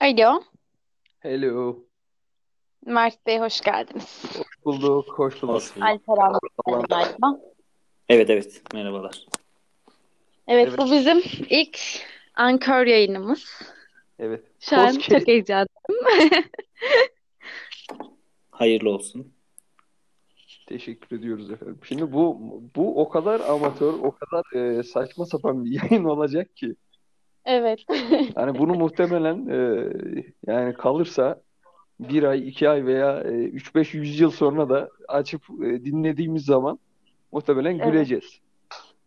Alo, Hello. Mert Bey hoş geldiniz. Hoş bulduk. Hoş bulduk. Bulduk. Alper abi galiba. Evet evet. Merhabalar. Evet, Evet. bu bizim ilk Ankara yayınımız. Evet. Şu an Podcast. çok heyecanlıyım. Hayırlı olsun. Teşekkür ediyoruz efendim. Şimdi bu bu o kadar amatör, o kadar e, saçma sapan bir yayın olacak ki. Evet. Yani bunu muhtemelen e, yani kalırsa bir ay, iki ay veya e, üç beş yüz yıl sonra da açıp e, dinlediğimiz zaman muhtemelen Evet. güleceğiz.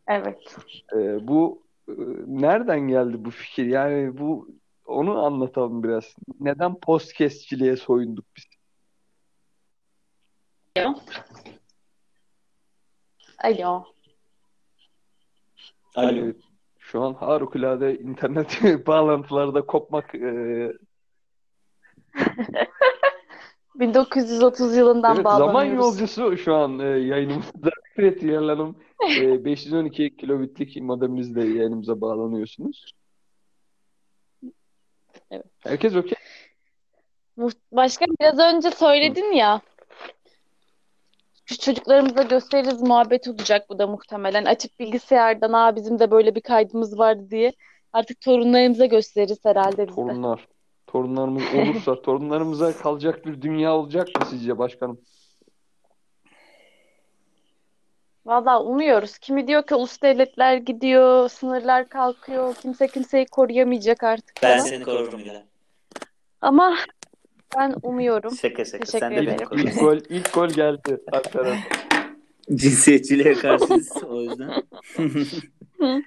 Evet. E, bu e, nereden geldi bu fikir? Yani bu onu anlatalım biraz. Neden podcastçiliğe soyunduk biz? Alo. Alo. Alo. Evet. Şu an harikulade internet bağlantılarda kopmak e, 1930 yılından Evet, zaman bağlanıyoruz. yolcusu şu an e, yayınımızda. Evet Yel Hanım, e, 512 kilobitlik modemimizle yayınımıza bağlanıyorsunuz. Evet. Herkes okey. Başka biraz önce söyledin ya. Şu çocuklarımıza gösteririz muhabbet olacak bu da muhtemelen. Açıp bilgisayardan aa bizim de böyle bir kaydımız vardı diye. Artık torunlarımıza gösteririz herhalde biz. Torunlar. Torunlarımız olursa, torunlarımıza kalacak bir dünya olacak mı sizce başkanım? Valla umuyoruz. Kimi diyor ki ulus devletler gidiyor, sınırlar kalkıyor, kimse kimseyi koruyamayacak artık Ben falan. seni korurum Hilal. Ama ben umuyorum. Şaka şaka. Teşekkür Sen de ederim. İlk, ilk gol, ilk gol geldi Alperen. Cinsiyetçiliğe karşıyız o yüzden.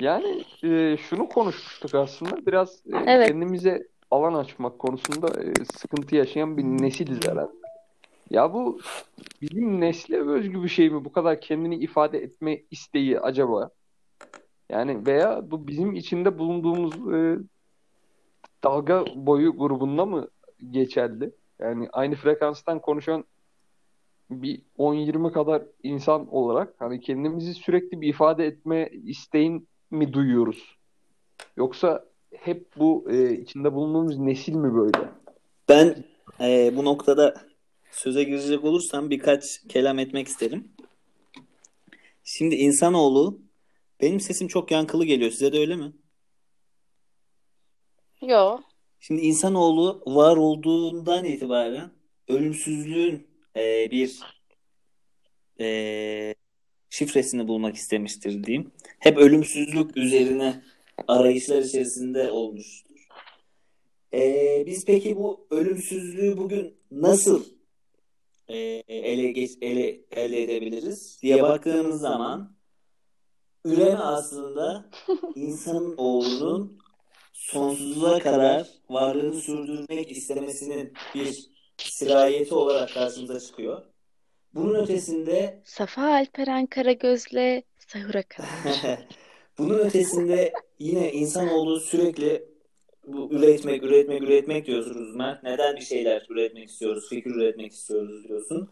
Yani e, şunu konuşmuştuk aslında biraz e, Evet. kendimize alan açmak konusunda e, sıkıntı yaşayan bir nesiliz herhalde. Ya bu bizim nesle özgü bir şey mi? Bu kadar kendini ifade etme isteği acaba? Yani veya bu bizim içinde bulunduğumuz e, dalga boyu grubunda mı geçerli? Yani aynı frekanstan konuşan bir 10-20 kadar insan olarak hani kendimizi sürekli bir ifade etme isteğin mi duyuyoruz? Yoksa hep bu e, içinde bulunduğumuz nesil mi böyle? Ben e, bu noktada söze girecek olursam birkaç kelam etmek isterim. Şimdi insanoğlu benim sesim çok yankılı geliyor. Size de öyle mi? Yo. Şimdi insanoğlu var olduğundan itibaren ölümsüzlüğün e, bir e, şifresini bulmak istemiştir diyeyim. Hep ölümsüzlük üzerine arayışlar içerisinde olmuştur. E, biz peki bu ölümsüzlüğü bugün nasıl e, ele, geç, ele, elde edebiliriz diye baktığımız zaman üreme aslında insan oğlunun sonsuza kadar varlığını sürdürmek istemesinin bir sirayeti olarak karşımıza çıkıyor. Bunun ötesinde Safa Alperen Karagöz'le sahura kadar. bunun ötesinde yine insanoğlu sürekli bu üretmek, üretmek, üretmek diyorsunuz Mert. Neden bir şeyler üretmek istiyoruz, fikir üretmek istiyoruz diyorsun.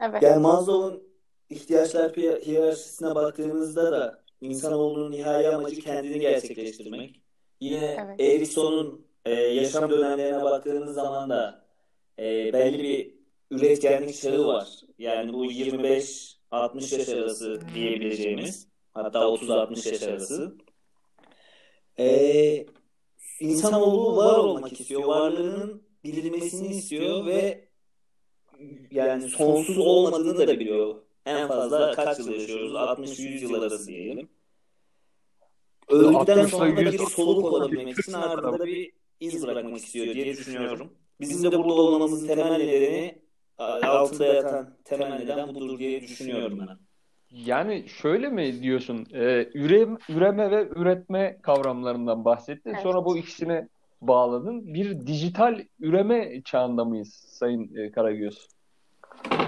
Evet. Yani Maslow'un ihtiyaçlar hiyer- hiyerarşisine baktığımızda da insanoğlunun nihai amacı kendini gerçekleştirmek. Yine Evet. Erikson'un e, yaşam dönemlerine baktığımız zaman da e, belli bir üretkenlik çağı var. Yani bu 25-60 yaş arası diyebileceğimiz hatta 30-60 yaş arası. E, insanoğlu var olmak istiyor. Varlığının bilinmesini istiyor ve yani sonsuz olmadığını da biliyor. En fazla kaç yıl yaşıyoruz? 60-100 yıl arası diyelim. Öldükten 60'la sonra da 100 bir soluk olabilmek için ardında da bir iz bırakmak istiyor diye düşünüyorum. Bizim de burada olmamızın temel nedeni altında yatan temel neden budur diye düşünüyorum ben. Yani şöyle mi diyorsun? E, ürem, üreme ve üretme kavramlarından bahsettin. Evet. Sonra bu ikisini bağladın. Bir dijital üreme çağında mıyız Sayın e, Karagöz?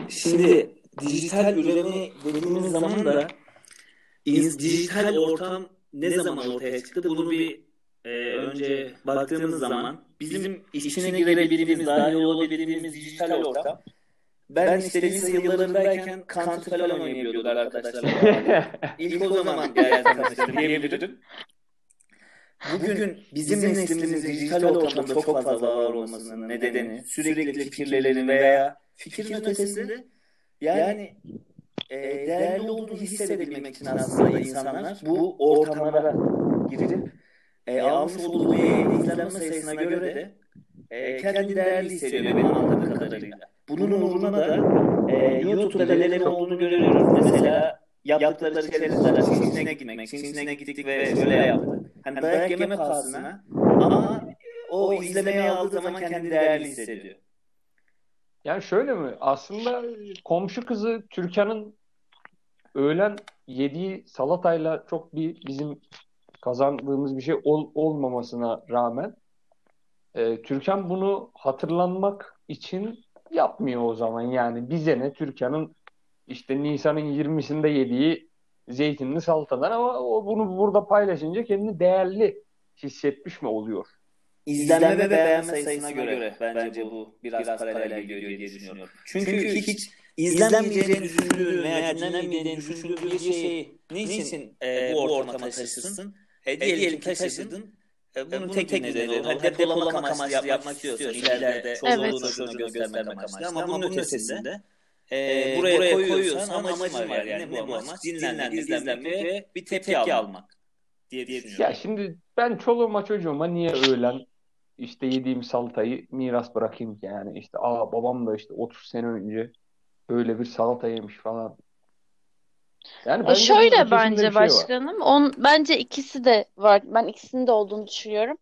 Şimdi dijital üreme dediğimiz zaman da iz- dijital ortam ne zaman ortaya çıktı? Bunu bir e, önce baktığımız zaman bizim içine girebildiğimiz, dahil olabildiğimiz dijital ortam ben işte lise yıllarındayken Counter falan oynayabiliyorduk arkadaşlarla. İlk o zaman tanıştım diyebilirim. bugün bizim neslimizin dijital ortamda çok fazla var olmasının nedeni sürekli fikirlerini veya fikrin ötesinde yani e, değerli olduğunu hissedebilmek için aslında insanlar bu ortamlara girip e, almış olduğu izlenme sayısına göre de e, kendini değerli hissediyor benim anladığım kadarıyla. Bunun uğruna da e, YouTube'da neler olduğunu görüyoruz. Mesela yaptıkları içerikler Çin'e gitmek, Çin'e gittik ve öyle yaptık. Hani dayak yeme pahasına ama o izlemeye aldığı zaman kendini değerli hissediyor. Yani şöyle mi? Aslında komşu kızı Türkan'ın öğlen yediği salatayla çok bir bizim kazandığımız bir şey ol, olmamasına rağmen e, Türkan bunu hatırlanmak için yapmıyor o zaman. Yani bize ne Türkan'ın işte Nisan'ın 20'sinde yediği zeytinli salatadan ama o bunu burada paylaşınca kendini değerli hissetmiş mi oluyor? İzlenme ve beğenme sayısına göre bence bu biraz, biraz paralel gidiyor diye düşünüyorum. Çünkü, Çünkü hiç izlenmeyeceğini düşündüğün veya dinlenmeyeceğini düşündüğün bir şeyi niçin e, bu ortama taşırsın? E, diyelim ki taşıdın. E, bunun tek tek nedeni. Hadi depolamak amaçlı yapmak istiyorsun. İleride çocuğunu da çocuğunu göstermek amaçlı. Ama bunun ötesinde e, buraya, buraya koyuyorsan amacın var yani. Ne bu amaç? Dinlenmek, izlenmek ve bir tepki almak diye, diye düşünüyorum. Ya şimdi ben çoluğuma çocuğuma niye öğlen işte yediğim salatayı miras bırakayım ki yani işte aa babam da işte 30 sene önce öyle bir salata yemiş falan. Yani e şöyle bence şey başkanım. On, bence ikisi de var. Ben ikisinin de olduğunu düşünüyorum.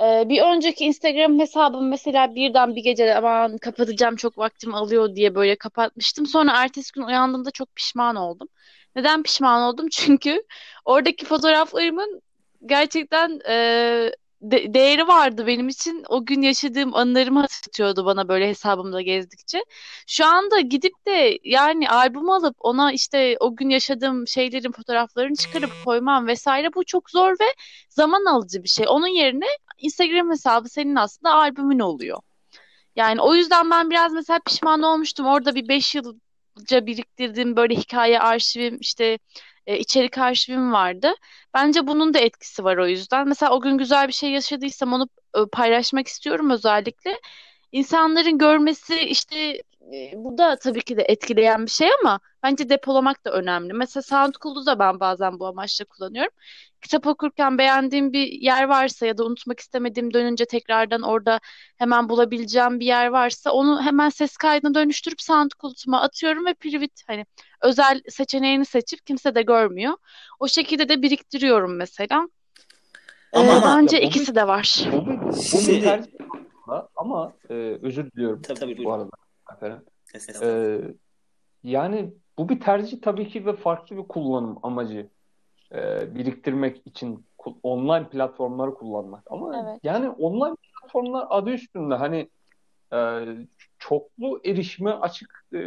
Ee, bir önceki Instagram hesabım mesela birden bir gece aman kapatacağım çok vaktim alıyor diye böyle kapatmıştım. Sonra ertesi gün uyandığımda çok pişman oldum. Neden pişman oldum? Çünkü oradaki fotoğraflarımın gerçekten e, de- değeri vardı benim için. O gün yaşadığım anılarımı hatırlatıyordu bana böyle hesabımda gezdikçe. Şu anda gidip de yani albüm alıp ona işte o gün yaşadığım şeylerin fotoğraflarını çıkarıp koymam vesaire bu çok zor ve zaman alıcı bir şey. Onun yerine Instagram hesabı senin aslında albümün oluyor. Yani o yüzden ben biraz mesela pişman olmuştum. Orada bir 5 yılca biriktirdiğim böyle hikaye arşivim işte e, içerik arşivim vardı. Bence bunun da etkisi var o yüzden. Mesela o gün güzel bir şey yaşadıysam onu e, paylaşmak istiyorum özellikle. İnsanların görmesi işte bu da tabii ki de etkileyen bir şey ama bence depolamak da önemli. Mesela SoundCloud'u da ben bazen bu amaçla kullanıyorum. Kitap okurken beğendiğim bir yer varsa ya da unutmak istemediğim dönünce tekrardan orada hemen bulabileceğim bir yer varsa onu hemen ses kaydına dönüştürüp SoundCloud'uma atıyorum ve private hani özel seçeneğini seçip kimse de görmüyor. O şekilde de biriktiriyorum mesela. Ama ee, bence ya, ikisi de var. Bu, bu, bu ama e, özür diliyorum tabii, bu arada. Ee, yani bu bir tercih tabii ki ve farklı bir kullanım amacı. Ee, biriktirmek için online platformları kullanmak. Ama evet. yani online platformlar adı üstünde hani e, çoklu erişime açık e,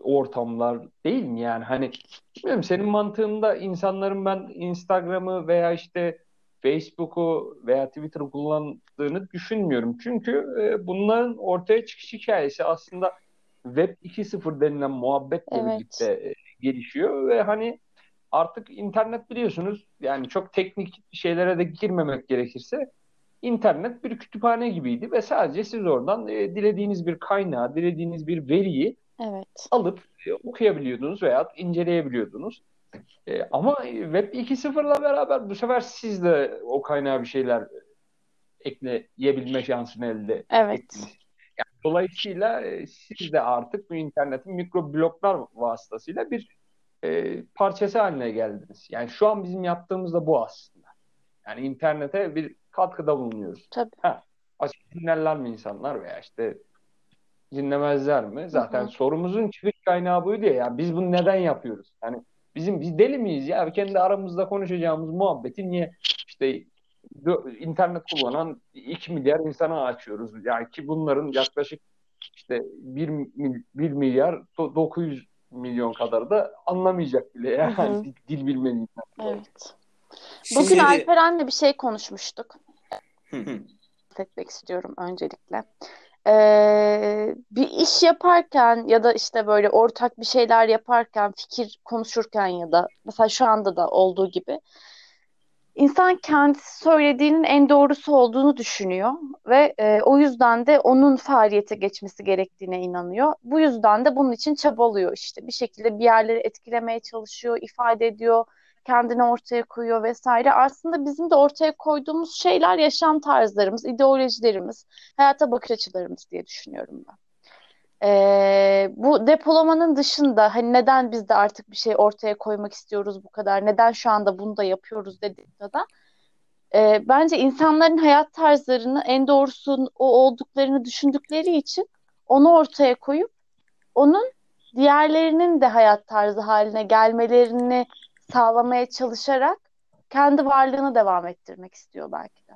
ortamlar değil mi yani hani bilmiyorum senin mantığında insanların ben Instagram'ı veya işte Facebook'u veya Twitter'ı kullandığını düşünmüyorum. Çünkü e, bunların ortaya çıkış hikayesi aslında Web 2.0 denilen muhabbetle evet. birlikte e, gelişiyor ve hani artık internet biliyorsunuz yani çok teknik şeylere de girmemek gerekirse internet bir kütüphane gibiydi ve sadece siz oradan e, dilediğiniz bir kaynağı, dilediğiniz bir veriyi evet. alıp e, okuyabiliyordunuz veya inceleyebiliyordunuz. E, ama Web 2.0'la beraber bu sefer siz de o kaynağa bir şeyler ekleyebilme şansını elde evet. ettiniz. Yani dolayısıyla e, siz de artık bu internetin mikro bloklar vasıtasıyla bir e, parçası haline geldiniz. Yani şu an bizim yaptığımız da bu aslında. Yani internete bir katkıda bulunuyoruz. Tabii. Ha, açık dinlerler mi insanlar veya işte dinlemezler mi? Zaten Hı-hı. sorumuzun çıkış kaynağı buydu ya. Yani biz bunu neden yapıyoruz? Yani bizim biz deli miyiz ya? Kendi aramızda konuşacağımız muhabbeti niye işte internet kullanan 2 milyar insana açıyoruz. Yani ki bunların yaklaşık işte 1, 1 milyar 900 milyon kadar da anlamayacak bile yani hı hı. dil bilmediğinden. Evet. Bugün Şimdi... Alperen'le bir şey konuşmuştuk. etmek istiyorum öncelikle. Ee, bir iş yaparken ya da işte böyle ortak bir şeyler yaparken, fikir konuşurken ya da mesela şu anda da olduğu gibi İnsan kendisi söylediğinin en doğrusu olduğunu düşünüyor ve e, o yüzden de onun faaliyete geçmesi gerektiğine inanıyor. Bu yüzden de bunun için çabalıyor işte. Bir şekilde bir yerleri etkilemeye çalışıyor, ifade ediyor, kendini ortaya koyuyor vesaire. Aslında bizim de ortaya koyduğumuz şeyler yaşam tarzlarımız, ideolojilerimiz, hayata bakış açılarımız diye düşünüyorum ben. Ee, bu depolamanın dışında hani neden biz de artık bir şey ortaya koymak istiyoruz bu kadar, neden şu anda bunu da yapıyoruz dediğimde de e, bence insanların hayat tarzlarını en doğrusu o olduklarını düşündükleri için onu ortaya koyup onun diğerlerinin de hayat tarzı haline gelmelerini sağlamaya çalışarak kendi varlığını devam ettirmek istiyor belki de.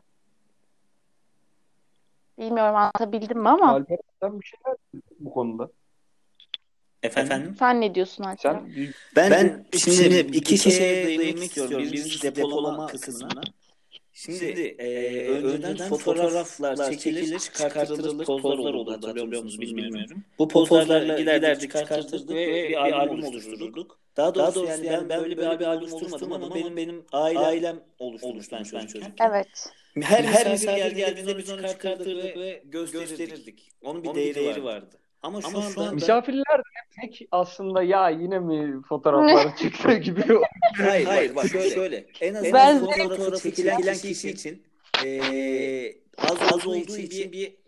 Bilmiyorum anlatabildim mi ama Alper sen bir şeyler bu konuda. Efendim? sen ne diyorsun Alper? Sen Ben, ben şimdi iki şeye değinmek istiyorum. Birincisi depolama kısmına. Şimdi e, önceden fotoğraflar çekilir, çıkartılır, pozlar olurdu hatırlıyor musunuz bilmiyorum. Bu pozlarla giderdik, çıkartırdık ve bir albüm oluşturduk. Daha doğrusu, yani ben, ben böyle bir albüm oluşturmadım ama benim benim ailem oluşturmuş ben çocukken. Evet. Her her misafir geldiğinde biz onu çıkartırdık ve gösterirdik. Onun bir değeri vardı. Ama şu anda misafirler de pek aslında ya yine mi fotoğraflar çıktı gibi Hayır, hayır bak şöyle, şöyle. En azından Ben- fotoğrafı çekilen kişi için eee az az olduğu için bir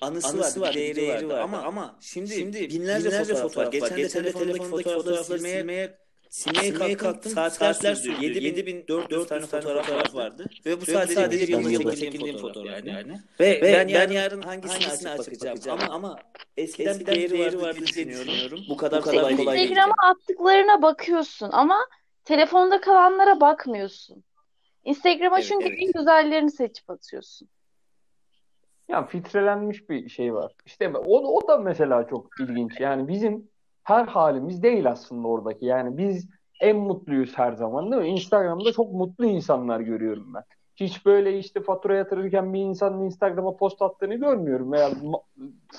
anısı, var, bir değeri, var. Ama ama şimdi, şimdi binlerce, fotoğraf var. Geçen, Geçen de telefondaki fotoğrafları silmeye silmeye kalktım. Saatler sürdü. 7400 tane fotoğraf vardı. Ve bu sadece, sadece yılda yılda çekildiğim fotoğraf yani. Ve, ben, ben yarın hangisini, açıp bakacağım. Ama ama eskiden, bir değeri vardı diye düşünüyorum. Bu kadar kolay kolay değil. Instagram'a attıklarına bakıyorsun ama telefonda kalanlara bakmıyorsun. Instagram'a Evet, çünkü evet. en güzellerini seçip atıyorsun. Ya filtrelenmiş bir şey var. İşte o, o da mesela çok ilginç. Yani bizim her halimiz değil aslında oradaki. Yani biz en mutluyuz her zaman değil mi? Instagram'da çok mutlu insanlar görüyorum ben. Hiç böyle işte fatura yatırırken bir insanın Instagram'a post attığını görmüyorum. Veya ma-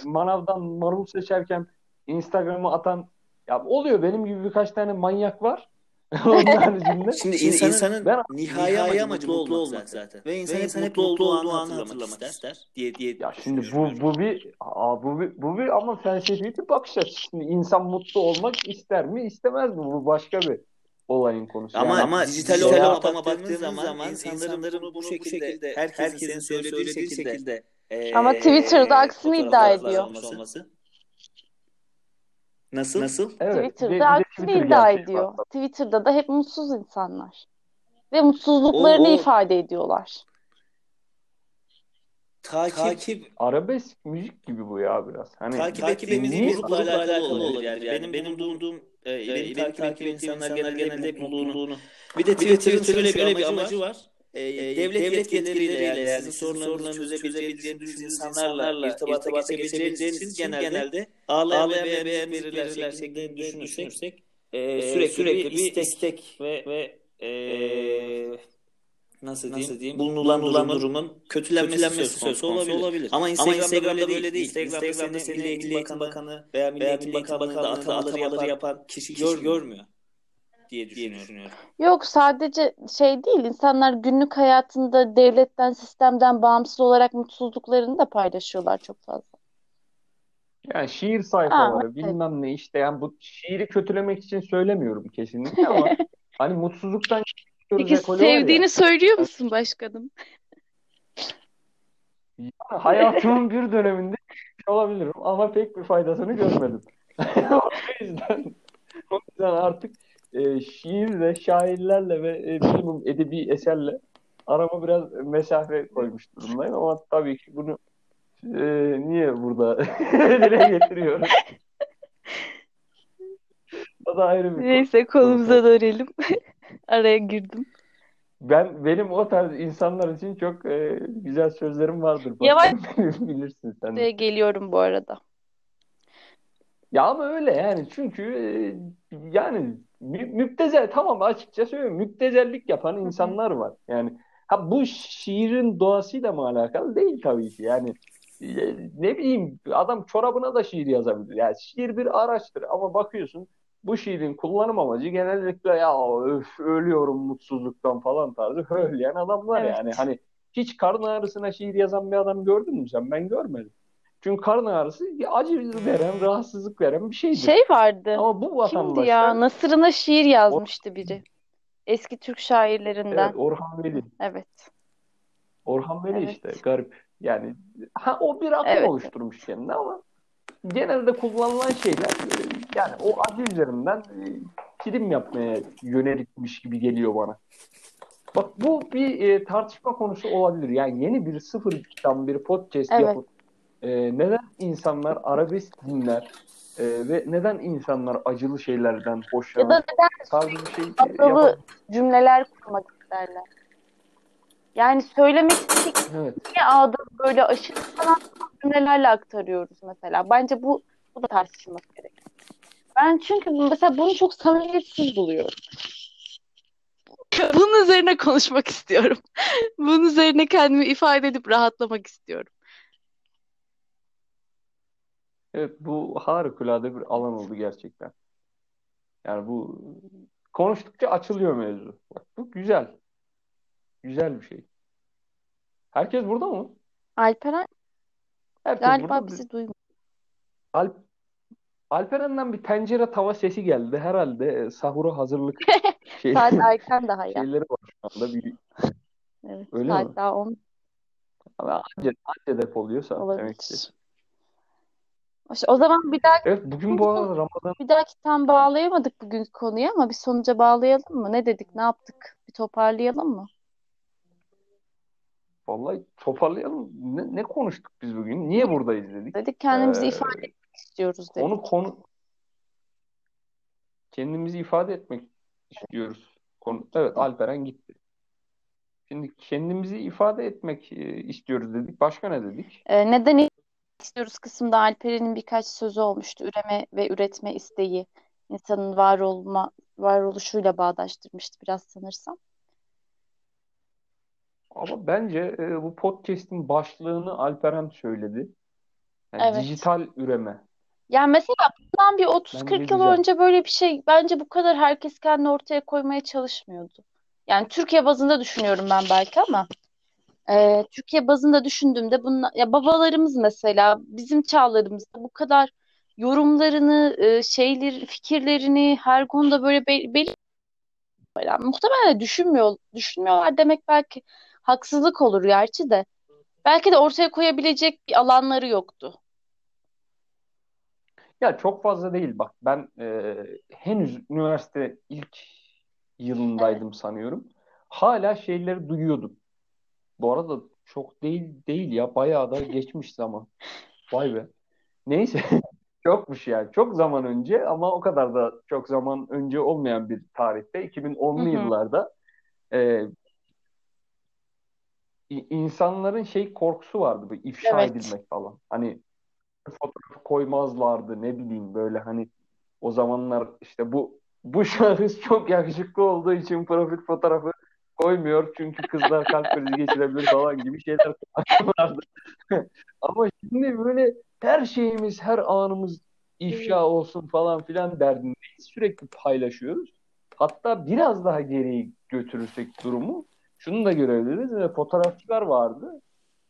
manavdan marul seçerken Instagram'a atan ya oluyor benim gibi birkaç tane manyak var. Şimdi, insanın, ben nihai, amacı mutlu olmak zaten. Ve insan, hep mutlu olduğu anı hatırlamak ister diye diye. Ya şimdi bu bu bir aa, bu bir bu bir ama felsefi bir bakış açısı. Şimdi insan mutlu olmak ister mi istemez mi? Bu başka bir olayın konusu. Ama Yani ama dijital veya- ortama baktığın zaman, insanların bunu bu şekilde herkesin söylediği şekilde eee, Ama Twitter'da aksini iddia ediyor. olması. Nasıl? Nasıl? evet, Twitter'da aksini Twitter iddia ediyor. var. Twitter'da da hep mutsuz insanlar. Ve mutsuzluklarını O- o- ifade ediyorlar. Takip Arabesk müzik gibi bu ya biraz. Hani takip ettiğimiz grupla alakalı olabilir. Yani, benim benim bulunduğum e, benim takip ettiğim insanlar genelde genelde hep mutluluğunu bir de Twitter'ın şöyle, bir amacı var. E, devlet, yetkilileriyle yani sizin sorunlarınızı çözebileceğiniz insanlarla irtibata geçebileceğiniz için genelde ağlayan ve beğen verirler şeklinde düşünürsek e, sürekli, sürekli bir istek ve, ve e, nasıl diyeyim, diyeyim? Bulunulan, durumun kötülenmesi, söz konusu olabilir. Ama Instagram'da, böyle değil. Instagram'da, seni Milli Eğitim Bakanı veya Milli Eğitim Bakanlığı'nda atamaları yapan kişi, gör, görmüyor diye düşünüyorum. Yok sadece şey değil, insanlar günlük hayatında devletten, sistemden bağımsız olarak mutsuzluklarını da paylaşıyorlar çok fazla. Yani şiir sayfaları Aa, evet. bilmem ne işte yani bu şiiri kötülemek için söylemiyorum kesinlikle ama hani mutsuzluktan Peki var ya. sevdiğini söylüyor musun başkanım? Hayatımın bir döneminde olabilirim ama pek bir faydasını görmedim. o yüzden o yüzden artık e, şiirle, şairlerle ve e, minimum edebi eserle arama biraz mesafe koymuş durumdayım ama tabii ki bunu e, niye burada dile getiriyorum? O da ayrı bir konu. Neyse konumuza dönelim. Araya girdim. Ben benim o tarz insanlar için çok e, güzel sözlerim vardır. Yavaş- bilirsin sen. de. Geliyorum bu arada. Ya ama öyle yani çünkü e, yani mü- müptezel tamam açıkça söylüyorum müptezellik yapan insanlar var. Yani ha bu şiirin doğasıyla mı alakalı değil tabii ki. Yani e, ne bileyim adam çorabına da şiir yazabilir. Yani şiir bir araçtır ama bakıyorsun bu şiirin kullanım amacı genellikle ya öf ölüyorum mutsuzluktan falan tarzı söyleyen adamlar Evet. yani. Hani hiç karın ağrısına şiir yazan bir adam gördün mü sen? Ben görmedim. Çünkü karın ağrısı acı veren, rahatsızlık veren bir şeydir. Şey vardı. Ama bu Kimdi vatandaşlar ya? Nasırına şiir yazmıştı biri. Eski Türk şairlerinden. evet Orhan Veli. Evet. Orhan Veli Evet. işte garip. Yani ha, o bir akım Evet. oluşturmuş kendine ama genelde kullanılan şeyler e, yani o acı üzerinden e, prim yapmaya yönelikmiş gibi geliyor bana. Bak bu bir e, tartışma konusu olabilir. Yani yeni bir sıfırdan bir podcast Evet. yapıp e, neden insanlar arabesk dinler e, ve neden insanlar acılı şeylerden Ya da hoşlanır neden tarzı bir şey e, yapalım. cümleler kurmak isterler? Yani söylemek istedikleri Evet. ağda böyle aşırı sanatsal cümlelerle aktarıyoruz mesela. Bence bu bu da tartışılması gerek. Ben çünkü mesela bunu çok samimiyetsiz buluyorum. Bunun üzerine konuşmak istiyorum. Bunun üzerine kendimi ifade edip rahatlamak istiyorum. Evet bu harikulade bir alan oldu gerçekten. Yani bu konuştukça açılıyor mevzu. Bak bu güzel. Güzel bir şey. Herkes burada mı? Alperen Herkes galiba burada. bizi duymuyor. Alp Alperen'den bir tencere tava sesi geldi. Herhalde e, sahura hazırlık şey, Saat erken daha ya. şeyleri var şu anda. Bir, Evet, Öyle saat mi? daha 10 ama anca, anca depoluyorsa demek ki. olabilir. İşte o zaman bir dahaki Evet bugün bu arada Ramazan bir dahaki tam bağlayamadık bugünkü konuyu ama bir sonuca bağlayalım mı? Ne dedik, ne yaptık? Bir toparlayalım mı? vallahi toparlayalım. Ne, ne konuştuk biz bugün? Niye buradayız dedik? Dedik kendimizi Ee, ifade etmek istiyoruz dedik. Konu konu kendimizi ifade etmek istiyoruz. Konu, evet Alperen gitti. Şimdi kendimizi ifade etmek e, istiyoruz dedik. Başka ne dedik? Ee, neden istiyoruz kısımda Alperen'in birkaç sözü olmuştu. Üreme ve üretme isteği insanın var olma varoluşuyla bağdaştırmıştı biraz sanırsam. Ama bence e, bu podcast'in başlığını Alperen söyledi. Yani Evet. dijital üreme. Yani mesela bundan bir 30-40 Bence yıl önce böyle bir şey bence bu kadar herkes kendini ortaya koymaya çalışmıyordu. Yani Türkiye bazında düşünüyorum ben belki ama e, Türkiye bazında düşündüğümde bunla, ya babalarımız mesela bizim çağlarımızda bu kadar yorumlarını, e, şeyleri, fikirlerini her konuda böyle be- belli yani muhtemelen düşünmüyor, düşünmüyorlar demek belki haksızlık olur gerçi de. Belki de ortaya koyabilecek bir alanları yoktu. Ya çok fazla değil bak. Ben e, henüz üniversite ilk yılındaydım sanıyorum. Hala şeyleri duyuyordum. Bu arada çok değil değil ya. Bayağı da geçmiş zaman. Vay be. Neyse. Çokmuş yani. Çok zaman önce ama o kadar da çok zaman önce olmayan bir tarihte 2010'lu Hı hı. yıllarda e, insanların şey korkusu vardı bu ifşa Evet. edilmek falan. Hani fotoğrafı koymazlardı ne bileyim böyle hani o zamanlar işte bu bu şahıs çok yakışıklı olduğu için profil fotoğrafı koymuyor çünkü kızlar kalp krizi geçirebilir falan gibi şeyler konuşuyorlardı. Ama şimdi böyle her şeyimiz, her anımız ifşa olsun falan filan derdindeyiz. Sürekli paylaşıyoruz. Hatta biraz daha geriye götürürsek durumu şunu da görebiliriz. E, Fotoğrafçılar vardı.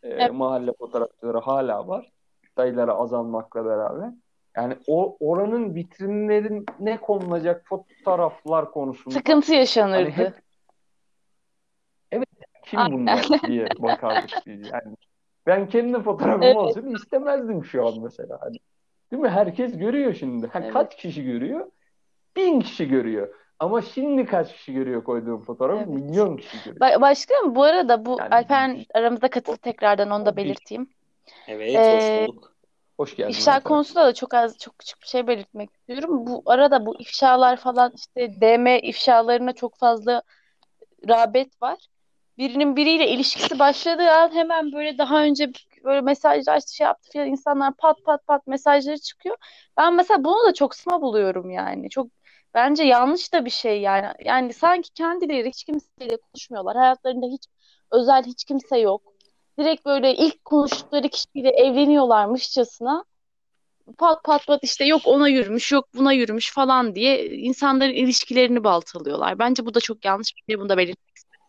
E, Evet. mahalle fotoğrafçıları hala var. Sayıları azalmakla beraber. Yani o oranın vitrinlerine konulacak fotoğraflar konusunda Sıkıntı hani yaşanırdı. hep kim bunlar diye bakardık biz. Yani ben kendi fotoğrafım Evet. olsun istemezdim şu an mesela. Hani, değil mi? Herkes görüyor şimdi. Ha, Evet. kaç kişi görüyor? Bin kişi görüyor. Ama şimdi kaç kişi görüyor koyduğum fotoğrafı? Evet. Milyon kişi görüyor. Ba- Başkanım bu arada bu Yani Alperen aramıza katıldı tekrardan onu da belirteyim. Evet, Ee, hoş bulduk. hoş geldin İfşa Alper. konusunda da çok az çok küçük bir şey belirtmek istiyorum. Bu arada bu ifşalar falan işte DM ifşalarına çok fazla rağbet var. Birinin biriyle ilişkisi başladığı an hemen böyle daha önce böyle mesajlar şey yaptı falan insanlar pat pat pat mesajları çıkıyor. Ben mesela bunu da çok saçma buluyorum yani. Çok bence yanlış da bir şey yani. Yani sanki kendileri hiç kimseyle konuşmuyorlar. Hayatlarında hiç özel hiç kimse yok. Direkt böyle ilk konuştukları kişiyle evleniyorlarmışçasına pat pat pat işte yok ona yürümüş yok buna yürümüş falan diye insanların ilişkilerini baltalıyorlar. Bence bu da çok yanlış bir şey. Bunu da belirtmek istedim.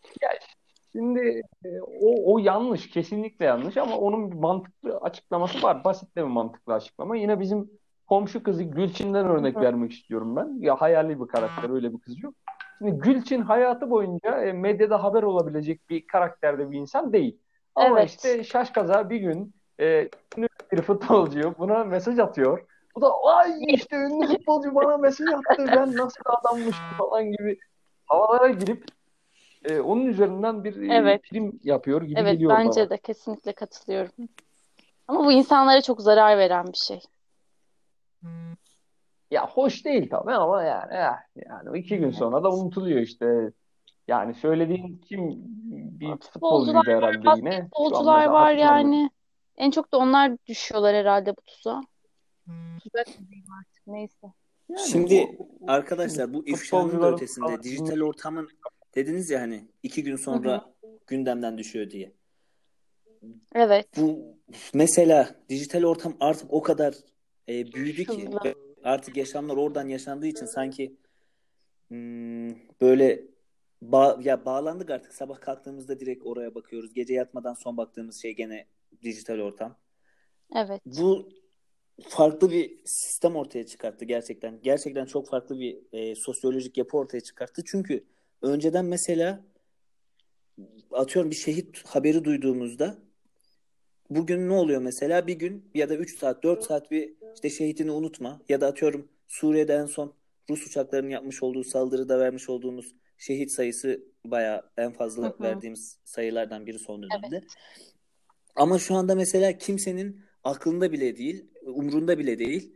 Şimdi e, o, o yanlış, kesinlikle yanlış ama onun bir mantıklı açıklaması var. Basit de bir mantıklı açıklama. Yine bizim komşu kızı Gülçin'den örnek vermek istiyorum ben. Ya hayali bir karakter, öyle bir kız yok. Şimdi Gülçin hayatı boyunca e, medyada haber olabilecek bir karakterde bir insan değil. Ama Evet. işte şaşkaza bir gün e, ünlü bir futbolcu buna mesaj atıyor. Bu da ay işte ünlü futbolcu bana mesaj attı ben nasıl bir adammışım falan gibi havalara girip e, onun üzerinden bir e, Evet. prim yapıyor gibi Evet geliyor bence bana. de kesinlikle katılıyorum. Ama bu insanlara çok zarar veren bir şey. Ya hoş değil tabii ama yani eh, yani iki gün sonra da unutuluyor işte. Yani söylediğin kim bir Futbolcular futbolcuydu var, herhalde yine. An basketbolcular mesela var yani. En çok da onlar düşüyorlar herhalde bu tuzağa. Tuzak diyeyim artık neyse. Yani Şimdi bu- arkadaşlar bu ifşanın ötesinde dijital ortamın dediniz ya hani iki gün sonra gündemden düşüyor diye. Evet. Bu mesela dijital ortam artık o kadar e, büyüdü ki artık yaşamlar oradan yaşandığı için sanki hmm, böyle ba- ya bağlandık artık sabah kalktığımızda direkt oraya bakıyoruz. Gece yatmadan son baktığımız şey gene dijital ortam. Evet. Bu farklı bir sistem ortaya çıkarttı gerçekten. Gerçekten çok farklı bir e, sosyolojik yapı ortaya çıkarttı. Çünkü önceden mesela atıyorum bir şehit haberi duyduğumuzda bugün ne oluyor mesela? Bir gün ya da 3 saat 4 saat bir işte şehitini unutma ya da atıyorum Suriye'de en son Rus uçaklarının yapmış olduğu saldırıda vermiş olduğumuz şehit sayısı bayağı en fazla Hı hı. verdiğimiz sayılardan biri son dönemde. Ama şu anda mesela kimsenin aklında bile değil, umrunda bile değil.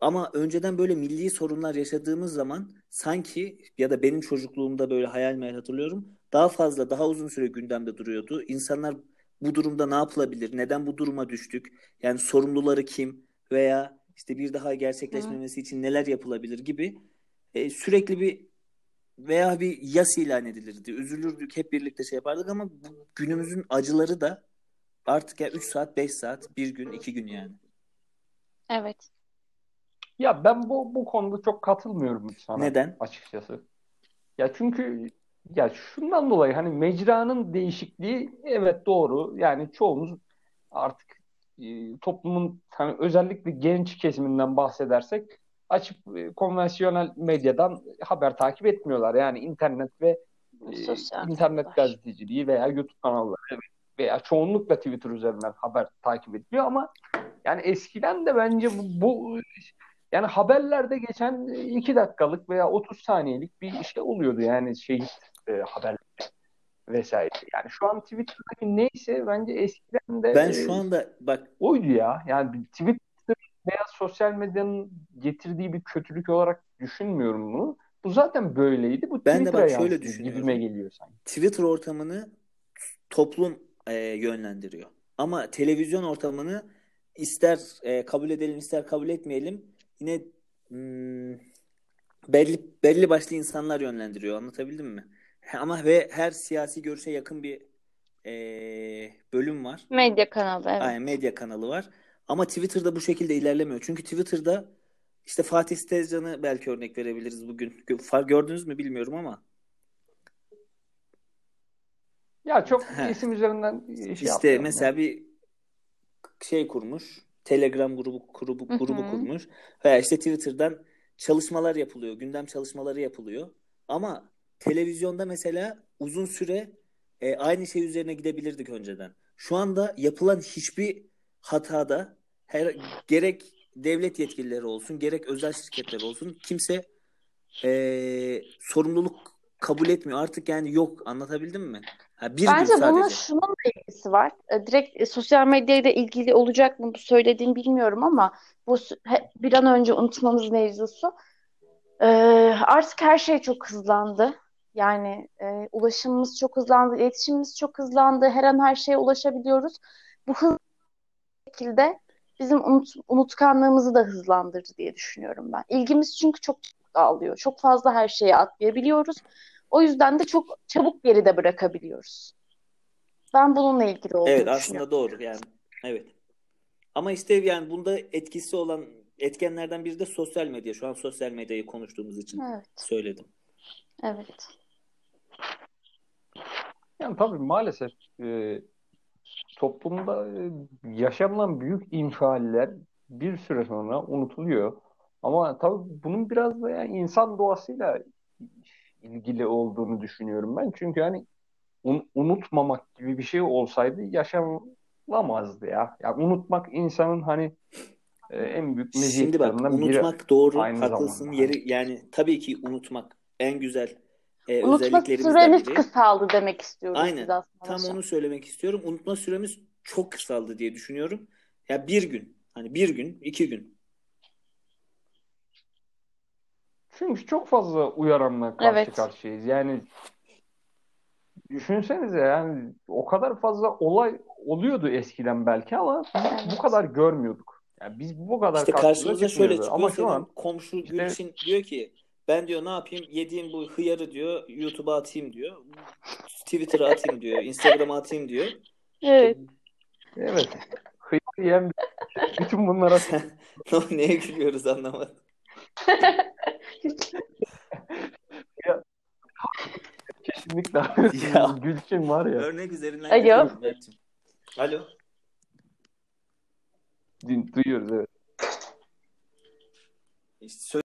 Ama önceden böyle milli sorunlar yaşadığımız zaman sanki ya da benim çocukluğumda böyle hayal meyal hatırlıyorum. Daha fazla, daha uzun süre gündemde duruyordu. İnsanlar bu durumda ne yapılabilir? Neden bu duruma düştük? Yani sorumluları kim? Veya işte bir daha gerçekleşmemesi için neler yapılabilir gibi e, sürekli bir veya bir yas ilan edilirdi. Üzülürdük, hep birlikte şey yapardık ama bu günümüzün acıları da artık ya 3 saat, 5 saat, bir gün, iki gün yani. Evet. Ya ben bu bu konuda çok katılmıyorum sana Neden? açıkçası. Ya çünkü ya şundan dolayı hani mecranın değişikliği evet doğru. Yani çoğumuz artık e, toplumun hani özellikle genç kesiminden bahsedersek açıp e, konvansiyonel medyadan haber takip etmiyorlar. Yani internet ve e, Sosyal internet medyalar. gazeteciliği veya YouTube kanalları evet, veya çoğunlukla Twitter üzerinden haber takip ediliyor ama yani eskiden de bence bu, bu yani haberlerde geçen iki dakikalık veya 30 saniyelik bir şey oluyordu yani şehit e, haber vesaire. Yani şu an Twitter'daki neyse bence eskiden de Ben e, şu anda bak oydu ya. Yani Twitter veya sosyal medyanın getirdiği bir kötülük olarak düşünmüyorum bunu. Bu zaten böyleydi. Bu Ben de bak şöyle düşünüyorum. gibime geliyor sanki. Twitter ortamını toplum e, yönlendiriyor. Ama televizyon ortamını ister e, kabul edelim ister kabul etmeyelim yine hmm, belli belli başlı insanlar yönlendiriyor. Anlatabildim mi? Ama ve her siyasi görüşe yakın bir e, bölüm var. Medya kanalı evet. Aynen medya kanalı var. Ama Twitter'da bu şekilde ilerlemiyor. Çünkü Twitter'da işte Fatih Tezcan'ı belki örnek verebiliriz bugün. Gördünüz mü bilmiyorum ama Ya çok isim üzerinden şey işte mesela ya. bir şey kurmuş. Telegram grubu grubu grubu kurmuş. Veya işte Twitter'dan çalışmalar yapılıyor. Gündem çalışmaları yapılıyor. Ama televizyonda mesela uzun süre e, aynı şey üzerine gidebilirdik önceden. Şu anda yapılan hiçbir hatada her, gerek devlet yetkilileri olsun gerek özel şirketler olsun kimse e, sorumluluk kabul etmiyor. Artık yani yok anlatabildim mi? Ha, bir gün Bence bunun sadece. şunun da ilgisi var. E, Direkt e, sosyal medyayla ilgili olacak mı bu söylediğim bilmiyorum ama bu bir an önce unutmamız mevzusu. E, artık her şey çok hızlandı. Yani e, ulaşımımız çok hızlandı, iletişimimiz çok hızlandı. Her an her şeye ulaşabiliyoruz. Bu hız şekilde bizim unut, unutkanlığımızı da hızlandırdı diye düşünüyorum ben. İlgimiz çünkü çok dağılıyor. Çok fazla her şeye atlayabiliyoruz. O yüzden de çok çabuk geride bırakabiliyoruz. Ben bununla ilgili olduğunu Evet aslında doğru yani. Evet. Ama işte yani bunda etkisi olan etkenlerden biri de sosyal medya. Şu an sosyal medyayı konuştuğumuz için Evet. söyledim. Evet. Yani tabii maalesef e, toplumda e, yaşanılan büyük infialler bir süre sonra unutuluyor. Ama tabii bunun biraz da yani insan doğasıyla ilgili olduğunu düşünüyorum ben. Çünkü hani un- unutmamak gibi bir şey olsaydı yaşanılamazdı ya. Yani unutmak insanın hani e, en büyük Şimdi bak meziyetlerinden biri unutmak doğru, aynı haklısın. zamanda. Yeri yani tabii ki unutmak en güzel e, Unutma süreniz biri. kısaldı demek istiyoruz Aynen. Tam hocam. onu söylemek istiyorum. Unutma süremiz çok kısaldı diye düşünüyorum. Ya bir gün, hani bir gün, iki gün. Çünkü çok fazla uyaranla karşı Evet. karşıyayız. Yani düşünsenize yani o kadar fazla olay oluyordu eskiden belki ama Evet. bu kadar görmüyorduk. Yani biz bu kadar İşte karşımıza şöyle çıkıyor. Ama şu an komşu işte- Gülçin diyor ki ben diyor ne yapayım yediğim bu hıyarı diyor YouTube'a atayım diyor. Twitter'a atayım diyor. Instagram'a atayım diyor. Evet. evet hıyar yiyen bütün bunlara Neye gülüyoruz anlamadım. Kesinlikle Ya. Gülçin var ya Örnek üzerinden Alo. Alo. duyuyoruz evet. İşte